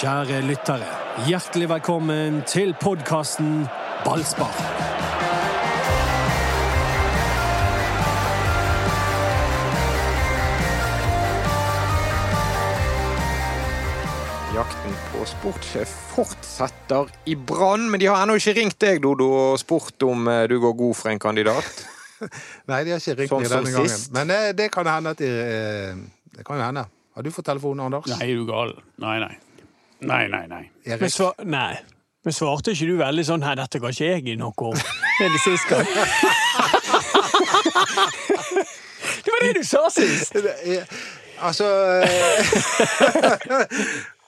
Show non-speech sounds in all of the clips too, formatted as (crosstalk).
Kjære lyttere, hjertelig velkommen til podkasten Ballspar. Jakten på sportssjef fortsetter i Brann, men de har ennå ikke ringt deg, Dodo, og spurt om eh, du går god for en kandidat. (laughs) Nei, de har ikke ringt Sånn meg denne gangen. sist. Men det, det kan hende at de eh, Det kan jo hende. Har du fått telefonen, Anders? Nei, er du gal? Nei, nei. Nei, nei, nei. Erik? Men, svar, nei. Men svarte ikke du veldig sånn Nei, dette ga ikke jeg i noe om. (laughs) Det er det siste gang. Det var det du sa sist! (laughs) Altså eh, (laughs)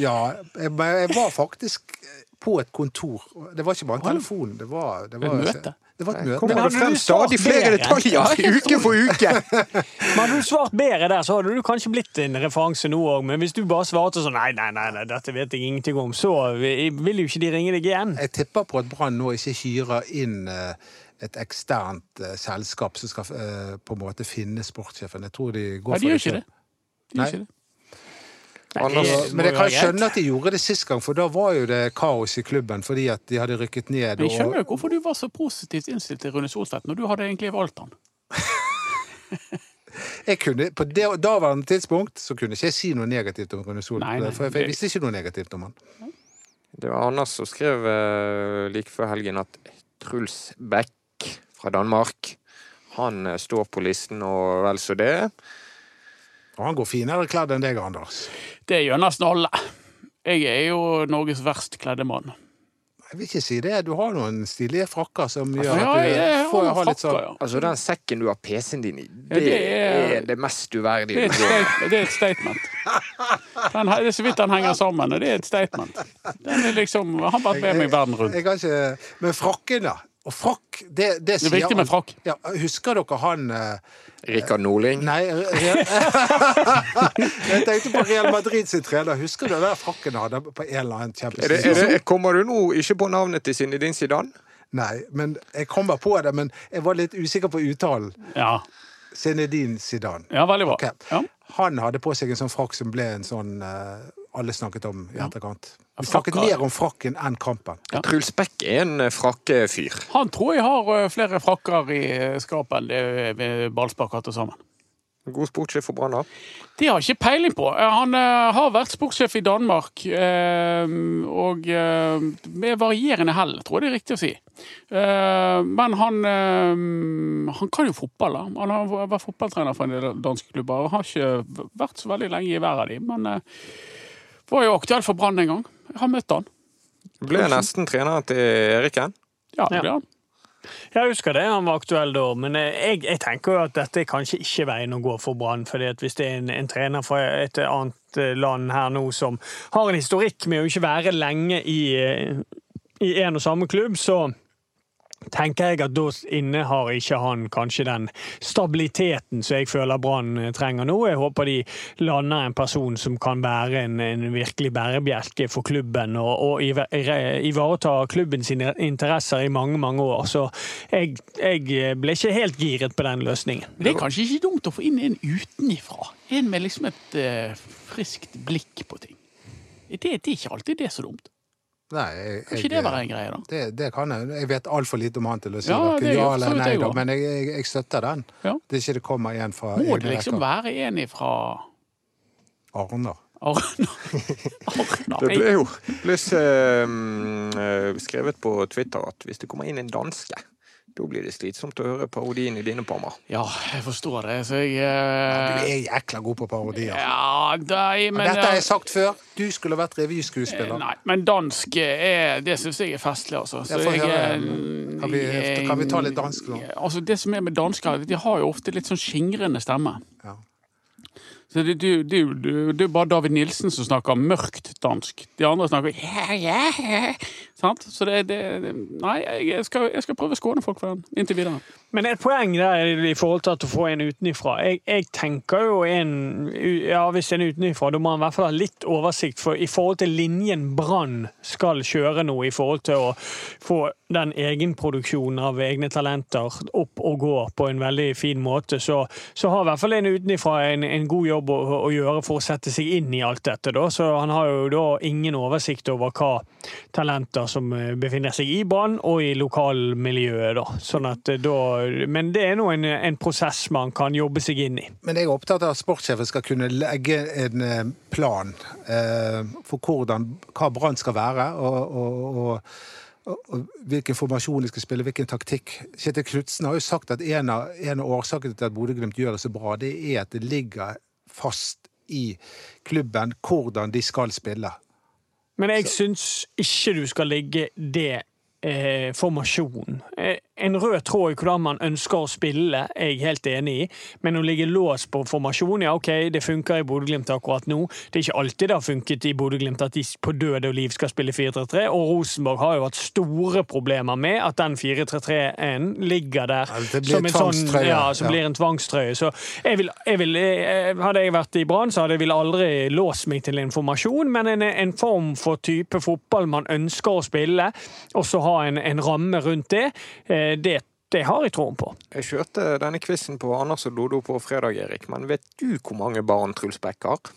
Ja. Jeg, men jeg var faktisk på et kontor. Det var ikke bare en telefon. Det var, det var, møte? Det var et møte. Men hadde frem stadig flere detaljer uke for uke? (laughs) Men hadde du svart bedre der, så hadde du kanskje blitt en referanse nå òg. Men hvis du bare svarte sånn nei, nei, nei, nei, dette vet jeg ingenting om, så vil jo ikke de ringe deg igjen. Jeg tipper på at Brann nå ikke hyrer inn eh, et eksternt eh, selskap som skal eh, på en måte finne sportssjefen. Jeg tror de går for ja, de gjør ikke det. De gjør ikke det. Anders, det Men jeg kan skjønne at de gjorde det sist gang, for da var jo det kaos i klubben fordi at de hadde rykket ned. Men jeg skjønner Og, jo hvorfor du var så positivt innstilt til Rune Solstvedt når du hadde egentlig valgt han. (laughs) jeg kunne, på det daværende tidspunkt så kunne ikke jeg si noe negativt om Rune Sol, Nei, nei, for jeg, jeg visste ikke noe negativt om han. Det var Anders som skrev uh, like før helgen at Truls Beck fra Danmark han eh, står på listen, og vel så det. Og han går finere kledd enn deg, Anders. Det gjør nesten alle. Jeg er jo Norges verst kledde mann. Jeg vil ikke si det. Du har noen stilige frakker som gjør Ja, at du jeg har får ha litt sånn ja. Altså, den sekken du har PC-en din i, Ja, det, det er- er det mest Det uverdige er du et, går med. state, det er et statement. Den, det er så vidt den henger sammen, og det er et statement. Den er liksom, Han har vært med meg verden rundt. Jeg kan ikke Men frakken, da. Og frakk, det, det Det er viktig med frakk. Ja, husker dere han eh, Rikard Norling. Nei, Real... (laughs) jeg tenkte på Real Madrid sin trener. Husker du den frakken han hadde på en eller annen Champions Er er kommer du nå ikke på navnet til Zinedine Zidane? Nei, men jeg kommer på det, men jeg var litt usikker på uttalen. Ja, Zinedine Zidane. ja veldig bra. Okay. Ja. Han hadde på seg en sånn frakk som ble en sånn eh, alle snakket om i Ja. etterkant. Vi snakket mer om frakken enn kampen. Ja. Truls Beck er en eh, frakkefyr. Han tror jeg har eh, flere frakker i eh, skapet enn det ballspark har til sammen. God sportssjef for Brann, da. Det har jeg ikke peiling på. Han har vært sportssjef i Danmark, eh, og med varierende hell, tror jeg det er riktig å si. Eh, men han, han kan jo fotball. da. Han har vært fotballtrener for en del danske klubber og har ikke vært så veldig lenge i hver av dem. Men var jo aktuell for Brann en gang. Jeg har møtt han. Ble nesten trener til Eriken. Ja, det ble han. Jeg husker det, han var aktuell da, men jeg, jeg tenker jo at dette er kanskje ikke veien å gå for Brann. fordi at hvis det er en, en trener fra et annet eh, land her nå som har en historikk med å ikke være lenge i, eh, i en og samme klubb, så tenker jeg at da innehar ikke han kanskje den stabiliteten som jeg føler Brann eh, trenger nå. Jeg håper de lander en person som kan være en, en virkelig bærebjelke for klubben og, og iva- ivareta klubben sine interesser i mange, mange år. Så jeg, jeg ble ikke helt giret på den løsningen. Det er kanskje ikke dumt å få inn en utenifra. En med liksom et uh, friskt blikk på ting. Det, det er ikke alltid det er så dumt. Nei, jeg, Kan jeg- ikke det være en greie, da? Det, det kan jeg. Jeg vet altfor lite om han til å si Ja, noe ja eller nei, jeg da, men jeg, jeg, jeg støtter den. Ja. Det er ikke det kommer en fra Må det liksom rekker. være en ifra Arner. Arna? (laughs) Arna? Det ble jo pluss eh, skrevet på Twitter at hvis det kommer inn en danske, da blir det slitsomt å høre parodien i dine pammer. Ja, jeg forstår det, så jeg Du eh, er jækla god på parodier. Ja, nei, men Dette har eh, jeg sagt før. Du skulle vært eh, revyskuespiller. Nei, men dansk er Det syns jeg er festlig, altså. Så jeg, jeg, eh, Kan vi- kan vi ta litt dansk nå? Altså, det som er med dansker, de har jo ofte litt sånn skingrende stemme. Ja. Så det, det, det, det, det er bare David Nilsen som snakker mørkt dansk. De andre snakker (laughs) ja, ja, ja. Sant? Så det, det Nei, jeg skal, jeg skal prøve å skåne folk for den inntil videre. Men et poeng der i forhold til at du får en utenifra. Jeg, jeg tenker jo en Ja, hvis en utenifra, da må han i hvert fall ha litt oversikt for i forhold til linjen Brann skal kjøre nå, i forhold til å få den egenproduksjonen av egne talenter opp og gå på en veldig fin måte, så, så har i hvert fall en utenifra en, en god jobb å, å gjøre for å sette seg inn i alt dette. Da. Så han har jo da ingen oversikt over hva talenter som eh, befinner seg i Brann og i lokalmiljøet. Da. Sånn at eh, da, men det er nå en, en prosess man kan jobbe seg inn i. Men jeg er opptatt av at sportssjefen skal kunne legge en eh, plan eh, for hvordan, hva Brann skal være. og, og, og hvilken formasjon de skal spille, hvilken taktikk. Kjetil Knutsen har jo sagt at en av, en av årsakene til at Bodø-Glimt gjør det så bra, det er at det ligger fast i klubben hvordan de skal spille. Men jeg syns ikke du skal legge det eh, formasjonen. Eh, en rød tråd i hvordan man ønsker å spille, er jeg helt enig i. Men å ligge låst på formasjon, ja OK, det funker i Bodø-Glimt akkurat nå. Det er ikke alltid det har funket i Bodø-Glimt at de på død og liv skal spille 4-3-3. Og Rosenborg har jo hatt store problemer med at den 4-3-3-en ligger der Ja, som en sånn. Ja, som Ja. blir en tvangstrøye. Så jeg vil, jeg vil, eh, hadde jeg vært i Brann, så hadde jeg vel aldri låst meg til en formasjon, men en, en form for type fotball man ønsker å spille, og så ha en, en ramme rundt det, eh, det, det har jeg troen på. Jeg kjørte denne quizen på Anders og Dodo på fredag, Erik. Men vet du hvor mange barn Truls Beck har?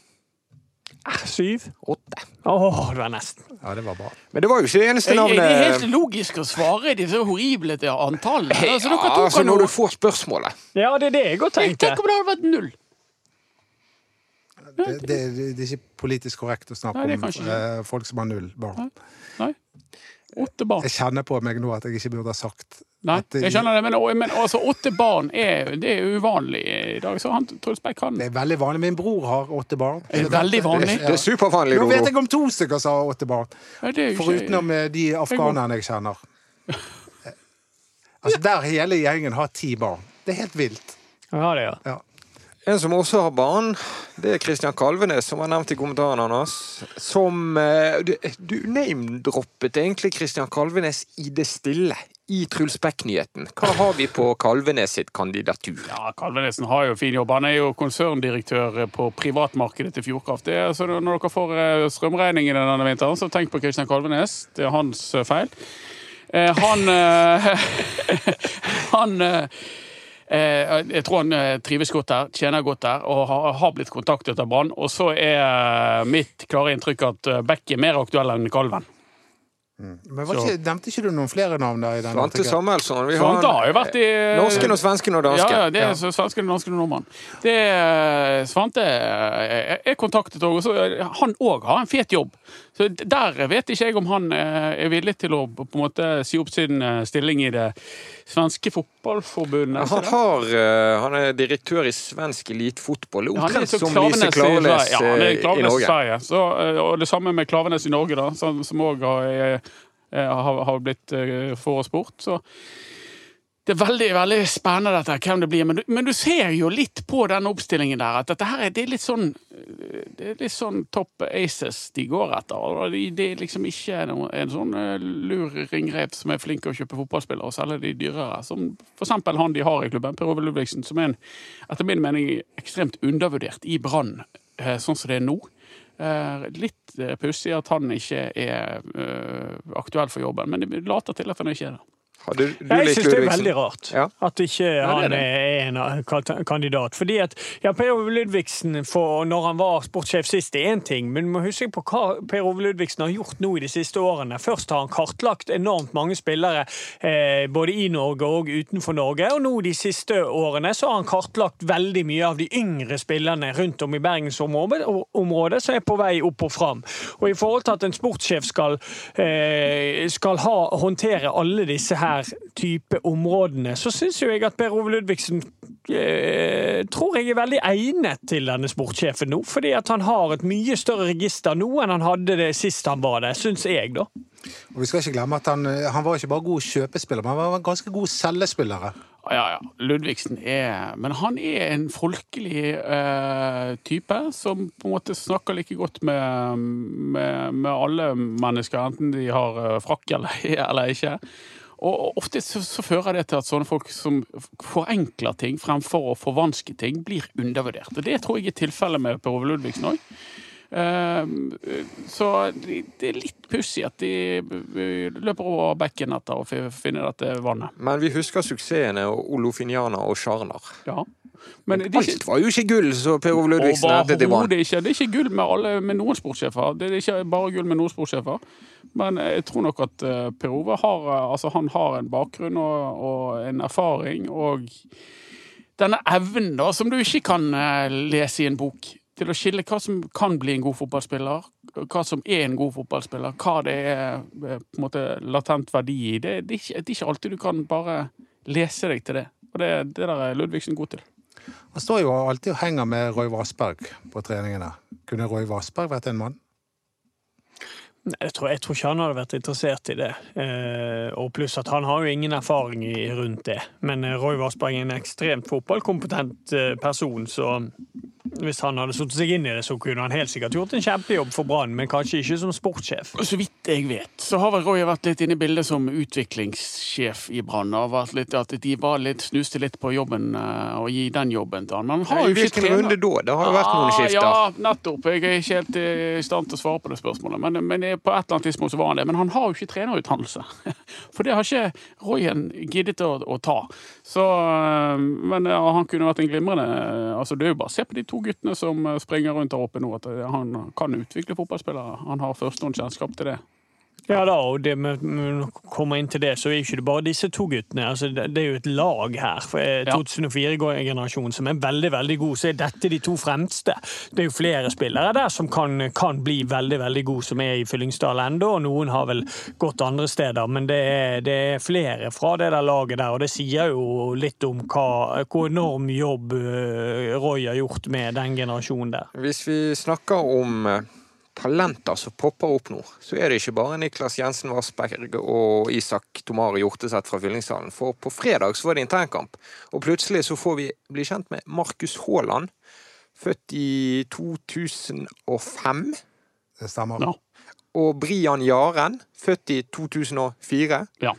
Eh, Syv? Åtte. Åh, det var nesten. Ja, det var bra. Men det var jo ikke det eneste jeg, det er helt logisk å svare disse horrible antallene. Ja, Altså, dere tok altså, når du får spørsmålet. Ja, det er det jeg òg tenkte. Tenk om det hadde vært null! Det, det, det er ikke politisk korrekt å snakke Nei, om eh, folk som har null barn. Nei. Åtte barn. Jeg kjenner på meg nå at jeg ikke burde ha sagt Nei, at det, jeg skjønner det, men, men altså, åtte barn er, det er uvanlig i dag. Så han, Truls Beck kan det er veldig vanlig. Min bror har åtte barn. Er det veldig vanlig? Det er supervanlig, Nå vet jeg om to stykker som har åtte barn. Er ikke- Forutenom eh, de afghanerne jeg kjenner. (laughs) Altså, der hele gjengen har ti barn. Det er helt vilt. Ja, det, ja. Ja. En som også har barn, det er Kristian Kalvenes, som var nevnt i kommentaren hans. Som eh, Du, du name-droppet egentlig Kristian Kalvenes i det stille. I Truls Beck-nyheten. Hva har vi på Kalvenes sitt kandidatur? Ja, Kalvenesen har jo fin jobb. Han er jo konserndirektør på privatmarkedet til Fjordkraft. Det så når dere får eh, strømregningen denne vinteren, så tenk på Kristian Kalvenes. Det er hans eh, feil. Han (laughs) Han Jeg tror han eh, trives godt der, tjener godt der og har, har blitt kontaktet av Brann. Og så er eh, mitt klare inntrykk at eh, Beck er mer aktuell enn Kalven. Men var ikke, Nevnte ikke du noen flere navn der? i den Svante? Samuelsson. Vi Svante har har jo vært i eh, norsken og svensken og dansken. Ja, ja, det er Ja. svensken, dansken og nordmann. Det Svante er kontaktet òg, han òg har en fet jobb. Så der vet ikke jeg om han eh, er villig til å på en måte si opp sin eh, stilling i det svenske fotballforbundet. Han, har, eh, han er direktør i svensk elitefotball. Omtrent som Lise i Klavenes Sverige. Ja, i Norge. Sverige. Så, og det samme med Klaveness i Norge, da, som òg har, har, har blitt forespurt. Så det er veldig veldig spennende dette, hvem det blir. Men du, men du ser jo litt på den oppstillingen der at dette her er, det er litt sånn det er litt sånn topp aces de går etter. Det er liksom ikke noe, en sånn eh, lur ringrev som er flink til å kjøpe fotballspillere og selge de dyrere. Som eksempel han de har i klubben, Per Ove Ludvigsen, som er en, etter min mening ekstremt undervurdert i Brann, eh, sånn som det er nå. Eh, litt eh, pussig at han ikke er eh, aktuell for jobben, men det later til at han ikke er det. Hadde du Jeg syns det er veldig rart Ja. at ikke det er han det. er en kandidat. Fordi at ja, Per Ove Ludvigsen, for når han var sportssjef sist, er én ting, men du må huske på hva Per Ove Ludvigsen har gjort nå i de siste årene. Først har han kartlagt enormt mange spillere eh, både i Norge og utenfor Norge, og nå de siste årene så har han kartlagt veldig mye av de yngre spillerne rundt om i bergensområdet og- som er på vei opp og fram. Og i forhold til at en sportssjef skal, eh, skal ha, håndtere alle disse her type områdene, så syns jo jeg at Per Ove Ludvigsen eh, tror jeg er veldig egnet til denne sportssjefen nå. Fordi at han har et mye større register nå enn han hadde det sist han var der, syns jeg, da. Og vi skal ikke glemme at han, eh, han var ikke bare god kjøpespiller, men han var ganske god selgespiller. Ja, ja. Ludvigsen er Men han er en folkelig eh, type som på en måte snakker like godt med, med, med alle mennesker, enten de har eh, frakk eller, (laughs) eller ikke. Og ofte så, så fører det til at sånne folk som forenkler ting fremfor å forvanske ting, blir undervurdert. Og det tror jeg er tilfellet med Per Ove Ludvigsen òg. så det er litt pussig at de eh, løper over bekken etter å fi- finne dette vannet. Men vi husker suksessene og Olofiniana og Sjarner. Ja. Men det ikke, Alt var jo ikke gull, så Per Ove Ludvigsen hentet i Brann. Overhodet ikke. Det er ikke gull med, alle, med noen sportssjefer. Det er ikke bare gull med noen sportssjefer. Men jeg tror nok at eh, Per Ove har, eh, altså, han har en bakgrunn og, og en erfaring og denne evnen da, som du ikke kan eh, lese i en bok, til å skille hva som kan bli en god fotballspiller, hva som er en god fotballspiller, hva det er på en måte latent verdi i. Det, det, er ikke, det er ikke alltid du kan bare lese deg til det. Og det, det der er Ludvigsen god til. Han står jo alltid og henger med Roy Vassberg på treningene. Kunne Roy Vassberg vært en mann? Jeg tror, jeg tror ikke han hadde vært interessert i det. Eh, og pluss at han har jo ingen erfaring i, rundt det. Men eh, Roy Vassberg er en ekstremt fotballkompetent eh, person, så hvis han hadde satt seg inn i det, så kunne han helt sikkert gjort en kjempejobb for Brann, men kanskje ikke som sportssjef. Så vidt jeg vet, så har vel Roy vært litt inne i bildet som utviklingssjef i Brann. At de var litt, snuste litt på jobben eh, og gi den jobben til han. Men han har jo ikke hvilken runde da? Det har jo vært noen Ah, skifter. Ja, nettopp. Jeg er ikke helt i stand til å svare på det spørsmålet. Men, men på et eller annet tidspunkt så var han det. Men han har jo ikke trenerutdannelse. (laughs) For det har ikke Royen giddet å, å ta. Så, øh, men ja, han kunne vært en glimrende altså Det er jo bare se på de to guttene som øh, springer rundt der oppe nå, at han kan utvikle fotballspillere. Han har førstehåndskjennskap til det. Ja da, og det med, å komme inn til det, så er ikke det bare disse to guttene. Altså, det, det er jo et lag her. For eh, Ja. 2004-generasjonen som er veldig veldig god, så er dette de to fremste. Det er jo flere spillere der som kan, kan bli veldig veldig gode, som er i Fyllingsdal ennå. Og noen har vel gått andre steder, men det er, det er flere fra det der laget der. Og det sier jo litt om hva, hvor enorm jobb eh, Roy har gjort med den generasjonen der. Hvis vi snakker om eh, talenter som popper opp nå, så er det ikke bare Niklas Jensen Vassberg og Isak Tomari Hjorteseth fra Fyllingsdalen. For på fredag så var det internkamp, og plutselig så får vi bli kjent med Markus Haaland. Født i 2005. Det stemmer. Ja. Og Brian Jaren, født i 2004. Ja.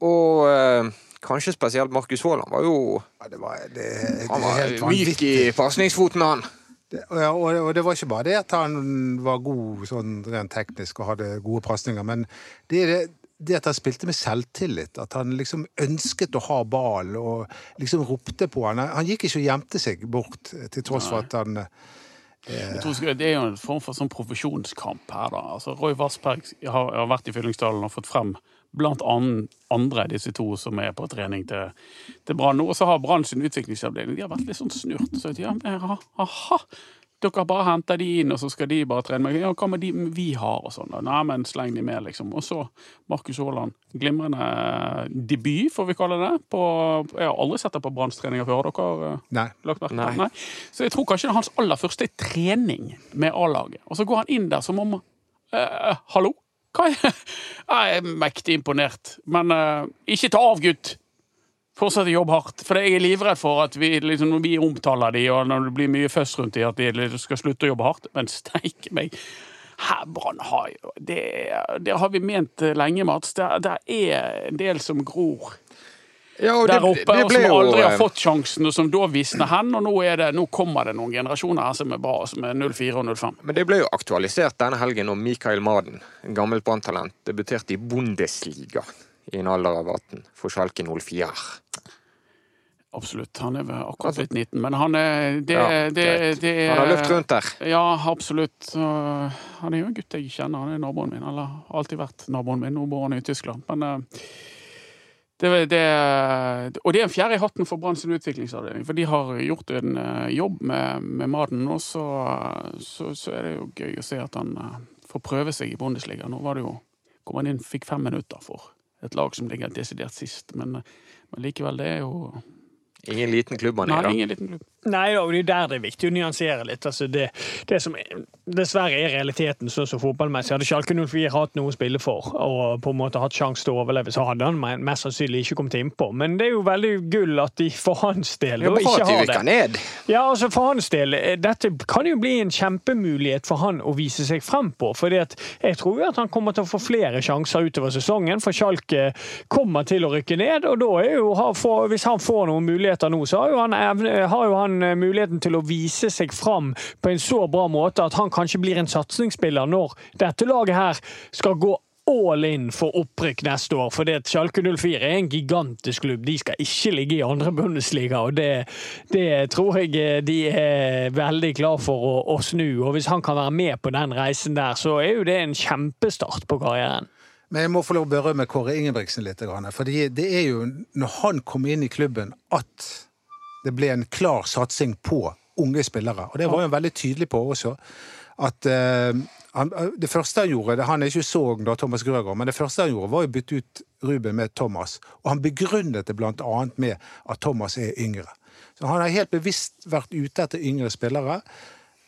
Og øh, kanskje spesielt Markus Haaland var jo Ja, det, var, det, det Han var myk i pasningsfoten, han. Det, og, og, det var ikke bare det at han var god sånn rent teknisk og hadde gode pasninger, men det er det, det at han spilte med selvtillit. At han liksom ønsket å ha ball og liksom ropte på han. Han gikk ikke og gjemte seg bort, til tross for at han Jeg tror Det er jo en form for sånn profesjonskamp her, da. Altså, Roy Vassberg har, har vært i Fyllingsdalen og fått frem blant andre disse to som er på trening til, til Brann nå. Og så har Brann sin utviklingsavdeling de har vært litt sånn snurt. Så ja, men, aha, dere bare henter de inn, og så skal de bare trene med Ja, hva med de vi har, og sånn? Nei, men sleng de med, liksom. Og så Markus Haaland. Glimrende debut, får vi kalle det. På, jeg har aldri sett det på Branns treninger før. Dere eh, Nei. lagt merke til? Nei. Så jeg tror kanskje det er hans aller første trening med A-laget. Og så går han inn der som om eh, Hallo? Jeg er mektig imponert. Men uh, ikke ta av, gutt! Fortsett å jobbe hardt. For jeg er livredd for at vi, liksom, når vi omtaler de, og når det blir mye føss rundt de, at de liksom skal slutte å jobbe hardt. Men steike meg! Her, Brann har jo det, det har vi ment eh, lenge, Mats. Det, det er en del som gror Ja, og der oppe, og som aldri har eh, fått sjansen, og som da visner hen. Og nå, er det, nå kommer det noen generasjoner her som er bra, som er 04 og 05. Men det ble jo aktualisert denne helgen når Mikael Maden, en gammelt branntalent, debuterte i Bundesliga i en alder av 18 for Schalke 04. Absolutt. Han er vel akkurat blitt 19, men han er det, Ja, det, det Han har løpt rundt der. Ja, absolutt. Han er jo en gutt jeg kjenner. Han er naboen min. Eller har alltid vært naboen min. Nå bor han i Tyskland. Men uh, det, det, og det er en fjerde i hatten for Brann sin utviklingsavdeling. For de har gjort en uh, jobb med, med Maden, og så, så, så er det jo gøy å se at han uh, får prøve seg i Bundesliga. Nå var det jo kom han inn, fikk fem minutter for et lag som ligger desidert sist. Men, uh, men likevel, det er jo Ingen liten klubb han er, da. ingen liten klubb. Nei, og det er der det er viktig å nyansere litt. Altså det, det som er, dessverre er realiteten sånn som fotballmessig. Hadde Schalke 04 hatt noe å spille for og på en måte hatt sjanse til å overleve, så hadde han mest sannsynlig ikke kommet innpå. Men det er jo veldig gull at de for hans del da ikke har det. ned. Ja, altså for hans del, eh, Dette kan jo bli en kjempemulighet for han å vise seg frem på. at Jeg tror jo at han kommer til å få flere sjanser utover sesongen, for Schalke kommer til å rykke ned. og da er jo, for, Hvis han får noen muligheter nå, så har jo han, har jo han eh, muligheten til å vise seg fram på en så bra måte at han kanskje blir en satsingsspiller når dette laget her skal gå all in for opprykk neste år. For det Schalke 04 er en gigantisk klubb. De skal ikke ligge i andre Bundesliga, og det, det tror jeg de er veldig klar for å, å snu. Og hvis han kan være med på den reisen der, så er jo det en kjempestart på karrieren. Men jeg må få lov å berømme Kåre Ingebrigtsen litt. For det er jo når han kom inn i klubben at det ble en klar satsing på unge spillere. Og det var han veldig tydelig på også. At uh, han, det første han gjorde Han er ikke så ung da, Thomas Grøgaard, men det første han gjorde, var å bytte ut Ruben med Thomas. Og han begrunnet det blant annet med at Thomas er yngre. Så han har helt bevisst vært ute etter yngre spillere.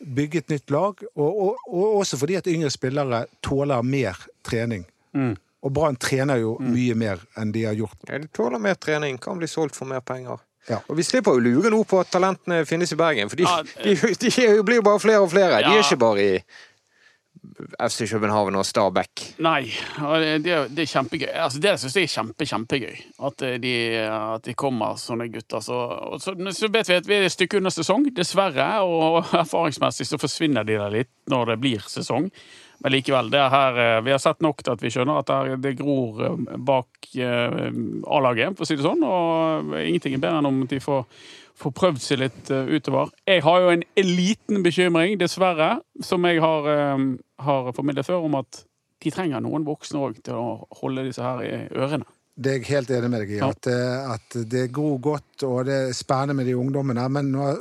Bygget nytt lag, og, og, og også fordi at yngre spillere tåler mer trening. Mm. Og Brann trener jo mm. mye mer enn de har gjort. Ja, De tåler mer trening, kan bli solgt for mer penger. Ja. Og vi slipper å lure nå på at talentene finnes i Bergen, for de, ja, (laughs) de, de, de blir jo bare flere og flere. Ja. De er ikke bare i FC København og Stabæk. Nei, det, det, er kjempegøy. Altså, det syns jeg er kjempe, kjempegøy. At eh, de, at de kommer, sånne gutter. Så, så, så, vet vi at vi er et stykke under sesong, dessverre. Og erfaringsmessig så forsvinner de der litt når det blir sesong. Men likevel, det er her, eh, vi har sett nok til at vi skjønner at det gror eh, bak eh, A-laget, for å si det sånn. Og ingenting er bedre enn om de får, får prøvd seg litt utover. Jeg har jo en liten bekymring, dessverre, som jeg har, har formidlet før, om at de trenger noen voksne òg til å holde disse her i ørene. Det er jeg helt enig med deg i. At, at det gror godt, og det er spennende med de ungdommene. Men nå har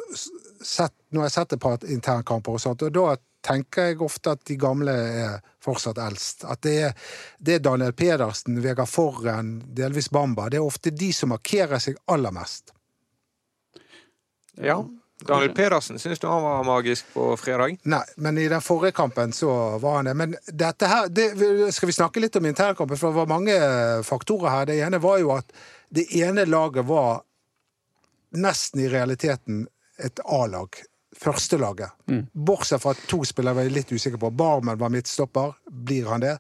sett, nå har jeg sett et par internkamper, og sånt, og da tenker jeg ofte at de gamle er fortsatt eldst. At det er, det er Daniel Pedersen, Vegard Forren, delvis Bamba. Det er ofte de som markerer seg aller mest. Ja. Daniel Pedersen, syns du han var magisk på fredag? Nei, men i den forrige kampen så var han det. Men dette her det, Skal vi snakke litt om internkampen? For det var mange faktorer her. Det ene var jo at det ene laget var nesten i realiteten et A-lag førstelaget. Mm. Bortsett fra to spillere var jeg litt usikker på. Barmen var midtstopper. Blir han det?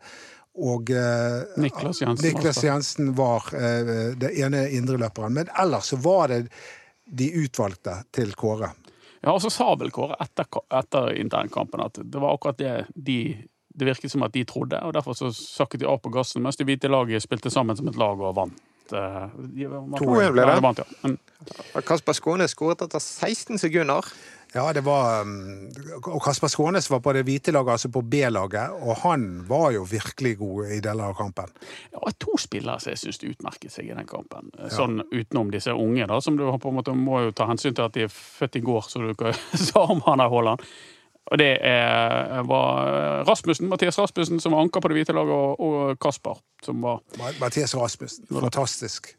Og eh, Niklas Jensen, Niklas Jensen var eh, det ene indreløperen. Men ellers så var det de utvalgte til Kåre. Ja, og så sa vel Kåre etter, etter internkampen at det var akkurat det de det virket som at de trodde, og derfor så sakket de av på gassen mens de hvite laget spilte sammen som et lag og vant. 2-1 ble det. Kasper Skåne skåret etter 16 sekunder. Ja, det var um, Og Kasper Skånes var på det hvite laget, altså på B-laget, og han var jo virkelig god i deler av kampen. Ja, to spillere som jeg syns utmerket seg i den kampen. Sånn utenom disse unge, da, som du på en måte må jo ta hensyn til at de er født i går, så du sa om han er Haaland. Og det er, var Rasmussen, Mathias Rasmussen som var anker på det hvite laget, og, og Kasper som var Mathias Rasmussen. Fantastisk.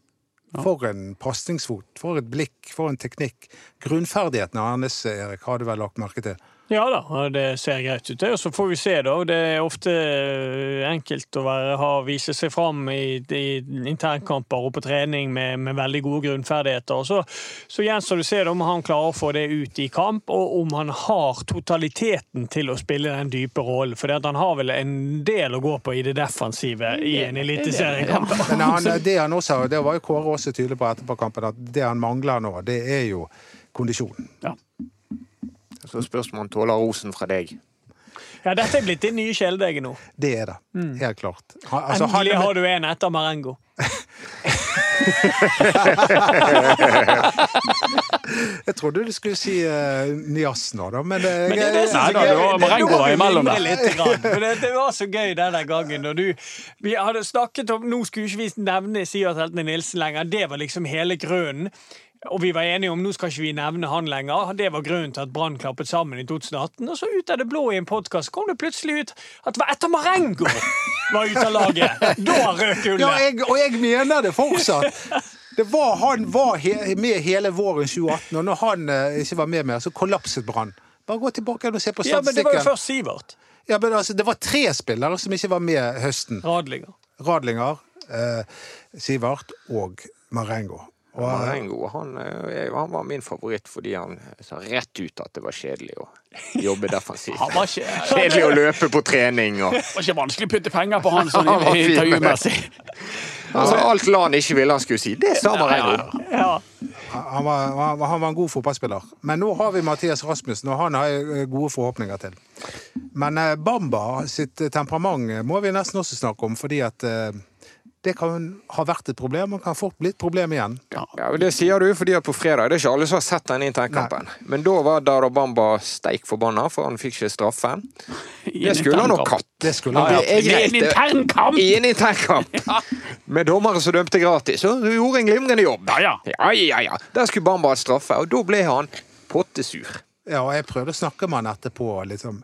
For en pasningsfot, for et blikk, for en teknikk. Grunnferdighetene hans, Erik, har du vel lagt merke til? Ja da, det ser greit ut. Og så får vi se, da. Det er ofte eh, enkelt å være, ha, vise seg fram i, i internkamper og på trening med, med veldig gode grunnferdigheter. Og så, så gjenstår det å se om han klarer å få det ut i kamp, og om han har totaliteten til å spille den dype rollen. For han har vel en del å gå på i det defensive i en eliteseriekamp. Men det han også, det var jo Kåre også tydelig på etterpå kampen, at det han mangler nå, det er jo kondisjonen. Ja. Så spørsmålet tåler rosen fra deg. Ja, dette er blitt din nye kjæledegge nå. Det er det. Mm. Helt klart. Altså, Endelig har du en etter Marengo. (laughs) jeg trodde du skulle si uh, Nias nå, da, men, uh, men det, det, Nei, da, det var Marengo imellom der. Det, det var så gøy denne gangen. Og du, vi hadde snakket om Nå skulle ikke vi nevne Sivert Heltene Nilsen lenger. Det var liksom hele grunnen. Og vi var enige om nå skal ikke vi nevne han lenger. Det var grunnen til at Brann klappet sammen i 2018. Og så ut av det blå i en podkast kom det plutselig ut at det var etter Marengo var ute av laget. Da røk gullet. Ja, jeg, og jeg mener det fortsatt. Det var, han var he med hele våren 2018, og når han eh, ikke var med mer, så kollapset Brann. Bare gå tilbake og se på statistikken. Ja, men Det var jo først Sivert. Ja, men altså, Det var tre spillere som ikke var med høsten. Radlinger. Radlinger, eh, Sivert og Marengo. Og Marengo han, eh, han, var min favoritt fordi han sa rett ut at det var kjedelig å jobbe defensivt. Ikke, (laughs) kjedelig å løpe på trening. Og... Det var ikke vanskelig å putte penger på han sånn intervjumessig. (laughs) Altså, alt la han ikke ville han skulle si, det sa Marengo. Ja, ja. Han, var, han, var, en god fotballspiller. Men nå har vi Mathias Rasmussen, og han har jeg gode forhåpninger til. Men eh, Bamba sitt eh, temperament eh, må vi nesten også snakke om, fordi at eh, det kan ha vært et problem, og kan fort bli et problem igjen. Ja, og Det sier du fordi at på fredag Det er ikke alle som har sett den internkampen. Men da var Darabamba steik forbanna, for han fikk ikke straffe. Det skulle han nok internkamp. hatt. Det skulle han er I en greit. det- intern kamp! I en internkamp! (laughs) Med dommere som dømte gratis. Så du gjorde en glimrende jobb. Ja, ja. Ja, ja, ja. Der skulle Bamba ha straffe, og da ble han pottesur. Ja, og jeg prøvde å snakke med han etterpå, og liksom,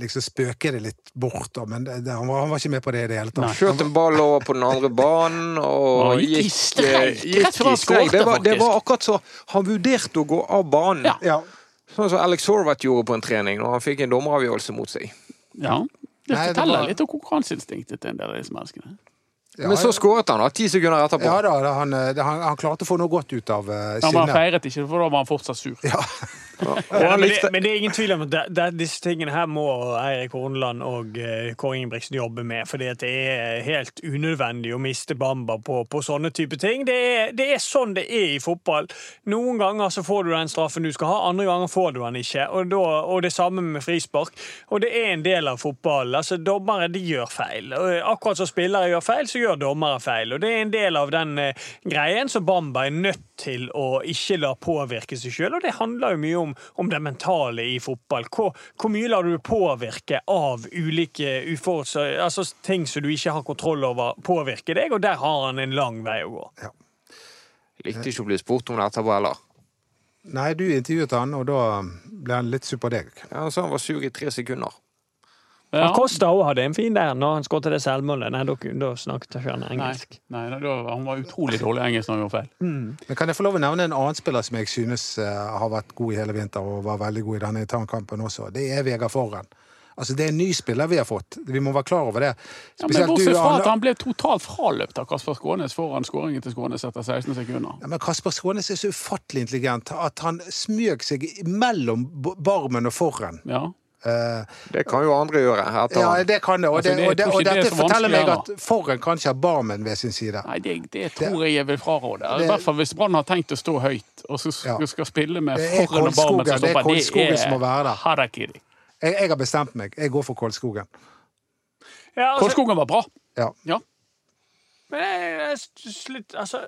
liksom spøke det litt bort, da, men det, det, han, var, han var ikke med på det i det hele tatt. Kjørte en ball over på den andre banen og Og gikk i gikk, streik, eh, rett før han. Det var, det var akkurat så Han vurderte å gå av banen. Ja. Ja. Sånn som Alex Horvath gjorde på en trening når han fikk en dommeravgjørelse mot seg. Ja. Det Nei, det forteller var- litt om konkurranseinstinktet til en del av disse menneskene. Ja, Men så skåret han da, ti sekunder etterpå. ja da, da, han, eh, han, han klarte å få noe godt ut av uh, Ja, men han feiret ikke, for da var han fortsatt sur. Ja. Ja, (laughs) men, det, men det er ingen tvil om at det, det, disse tingene her må Eirik Horneland og uh, Kåre Ingebrigtsen jobbe med. For det er helt unødvendig å miste Bamba på, på sånne type ting. Det er, det er sånn det er i fotball. Noen ganger så får du den straffen du skal ha, andre ganger får du den ikke. Og, da, og det samme med frispark. Og det er en del av fotballen. Altså, Dommere de gjør feil. Akkurat som spillere gjør feil, så gjør dommere feil. Og det er en del av den eh, greien som Bamba er nødt til å ikke la påvirke seg sjøl. Og det handler jo mye om, om det mentale i fotball. Hvor, hvor mye lar du påvirke av ulike altså ting som du ikke har kontroll over, påvirke deg? Og der har han en lang vei å gå. Likte ikke å bli spurt om det etterpå heller. Nei, du intervjuet han, og da ble han litt sur på deg. Ja, han sa han var sur i tre sekunder. Ja. Costa òg hadde en fin der når han skåret det selvmålet. Nei, da, da snakket ikke han engelsk. nei da, han var utrolig dårlig engelsk når han gjorde feil. Men kan jeg få lov å nevne en annen spiller som jeg synes eh, har vært god i hele vinter, og var veldig god i denne internkampen også? Det er Vegard Forren. Altså, det er en ny spiller vi har fått. Vi må være klar over det. Ja, men Spesielt Bortsett fra at han ble totalt fraløpt av Kasper Skånes foran skåringen til Skånes etter 16 sekunder. Ja, men Kasper Skånes er så ufattelig intelligent at han smøg seg mellom barmen og forren. Ja. Eh, Det kan jo andre gjøre. Etter ja, det kan det. Og, Altså, det, og, det, og det dette forteller meg at forren kanskje har barmen ved sin side. Nei, det, det tror jeg jeg vil fraråde. I hvert fall hvis Brann har tenkt å stå høyt og så Ja. skal, skal spille med Forren og Barmen det er. Kolskogen som må være der. harakiri. Jeg, jeg har bestemt meg. Jeg går for Kolskogen. Ja, altså, Kolskogen var bra. Ja. Ja. Men jeg, jeg, slutt, altså,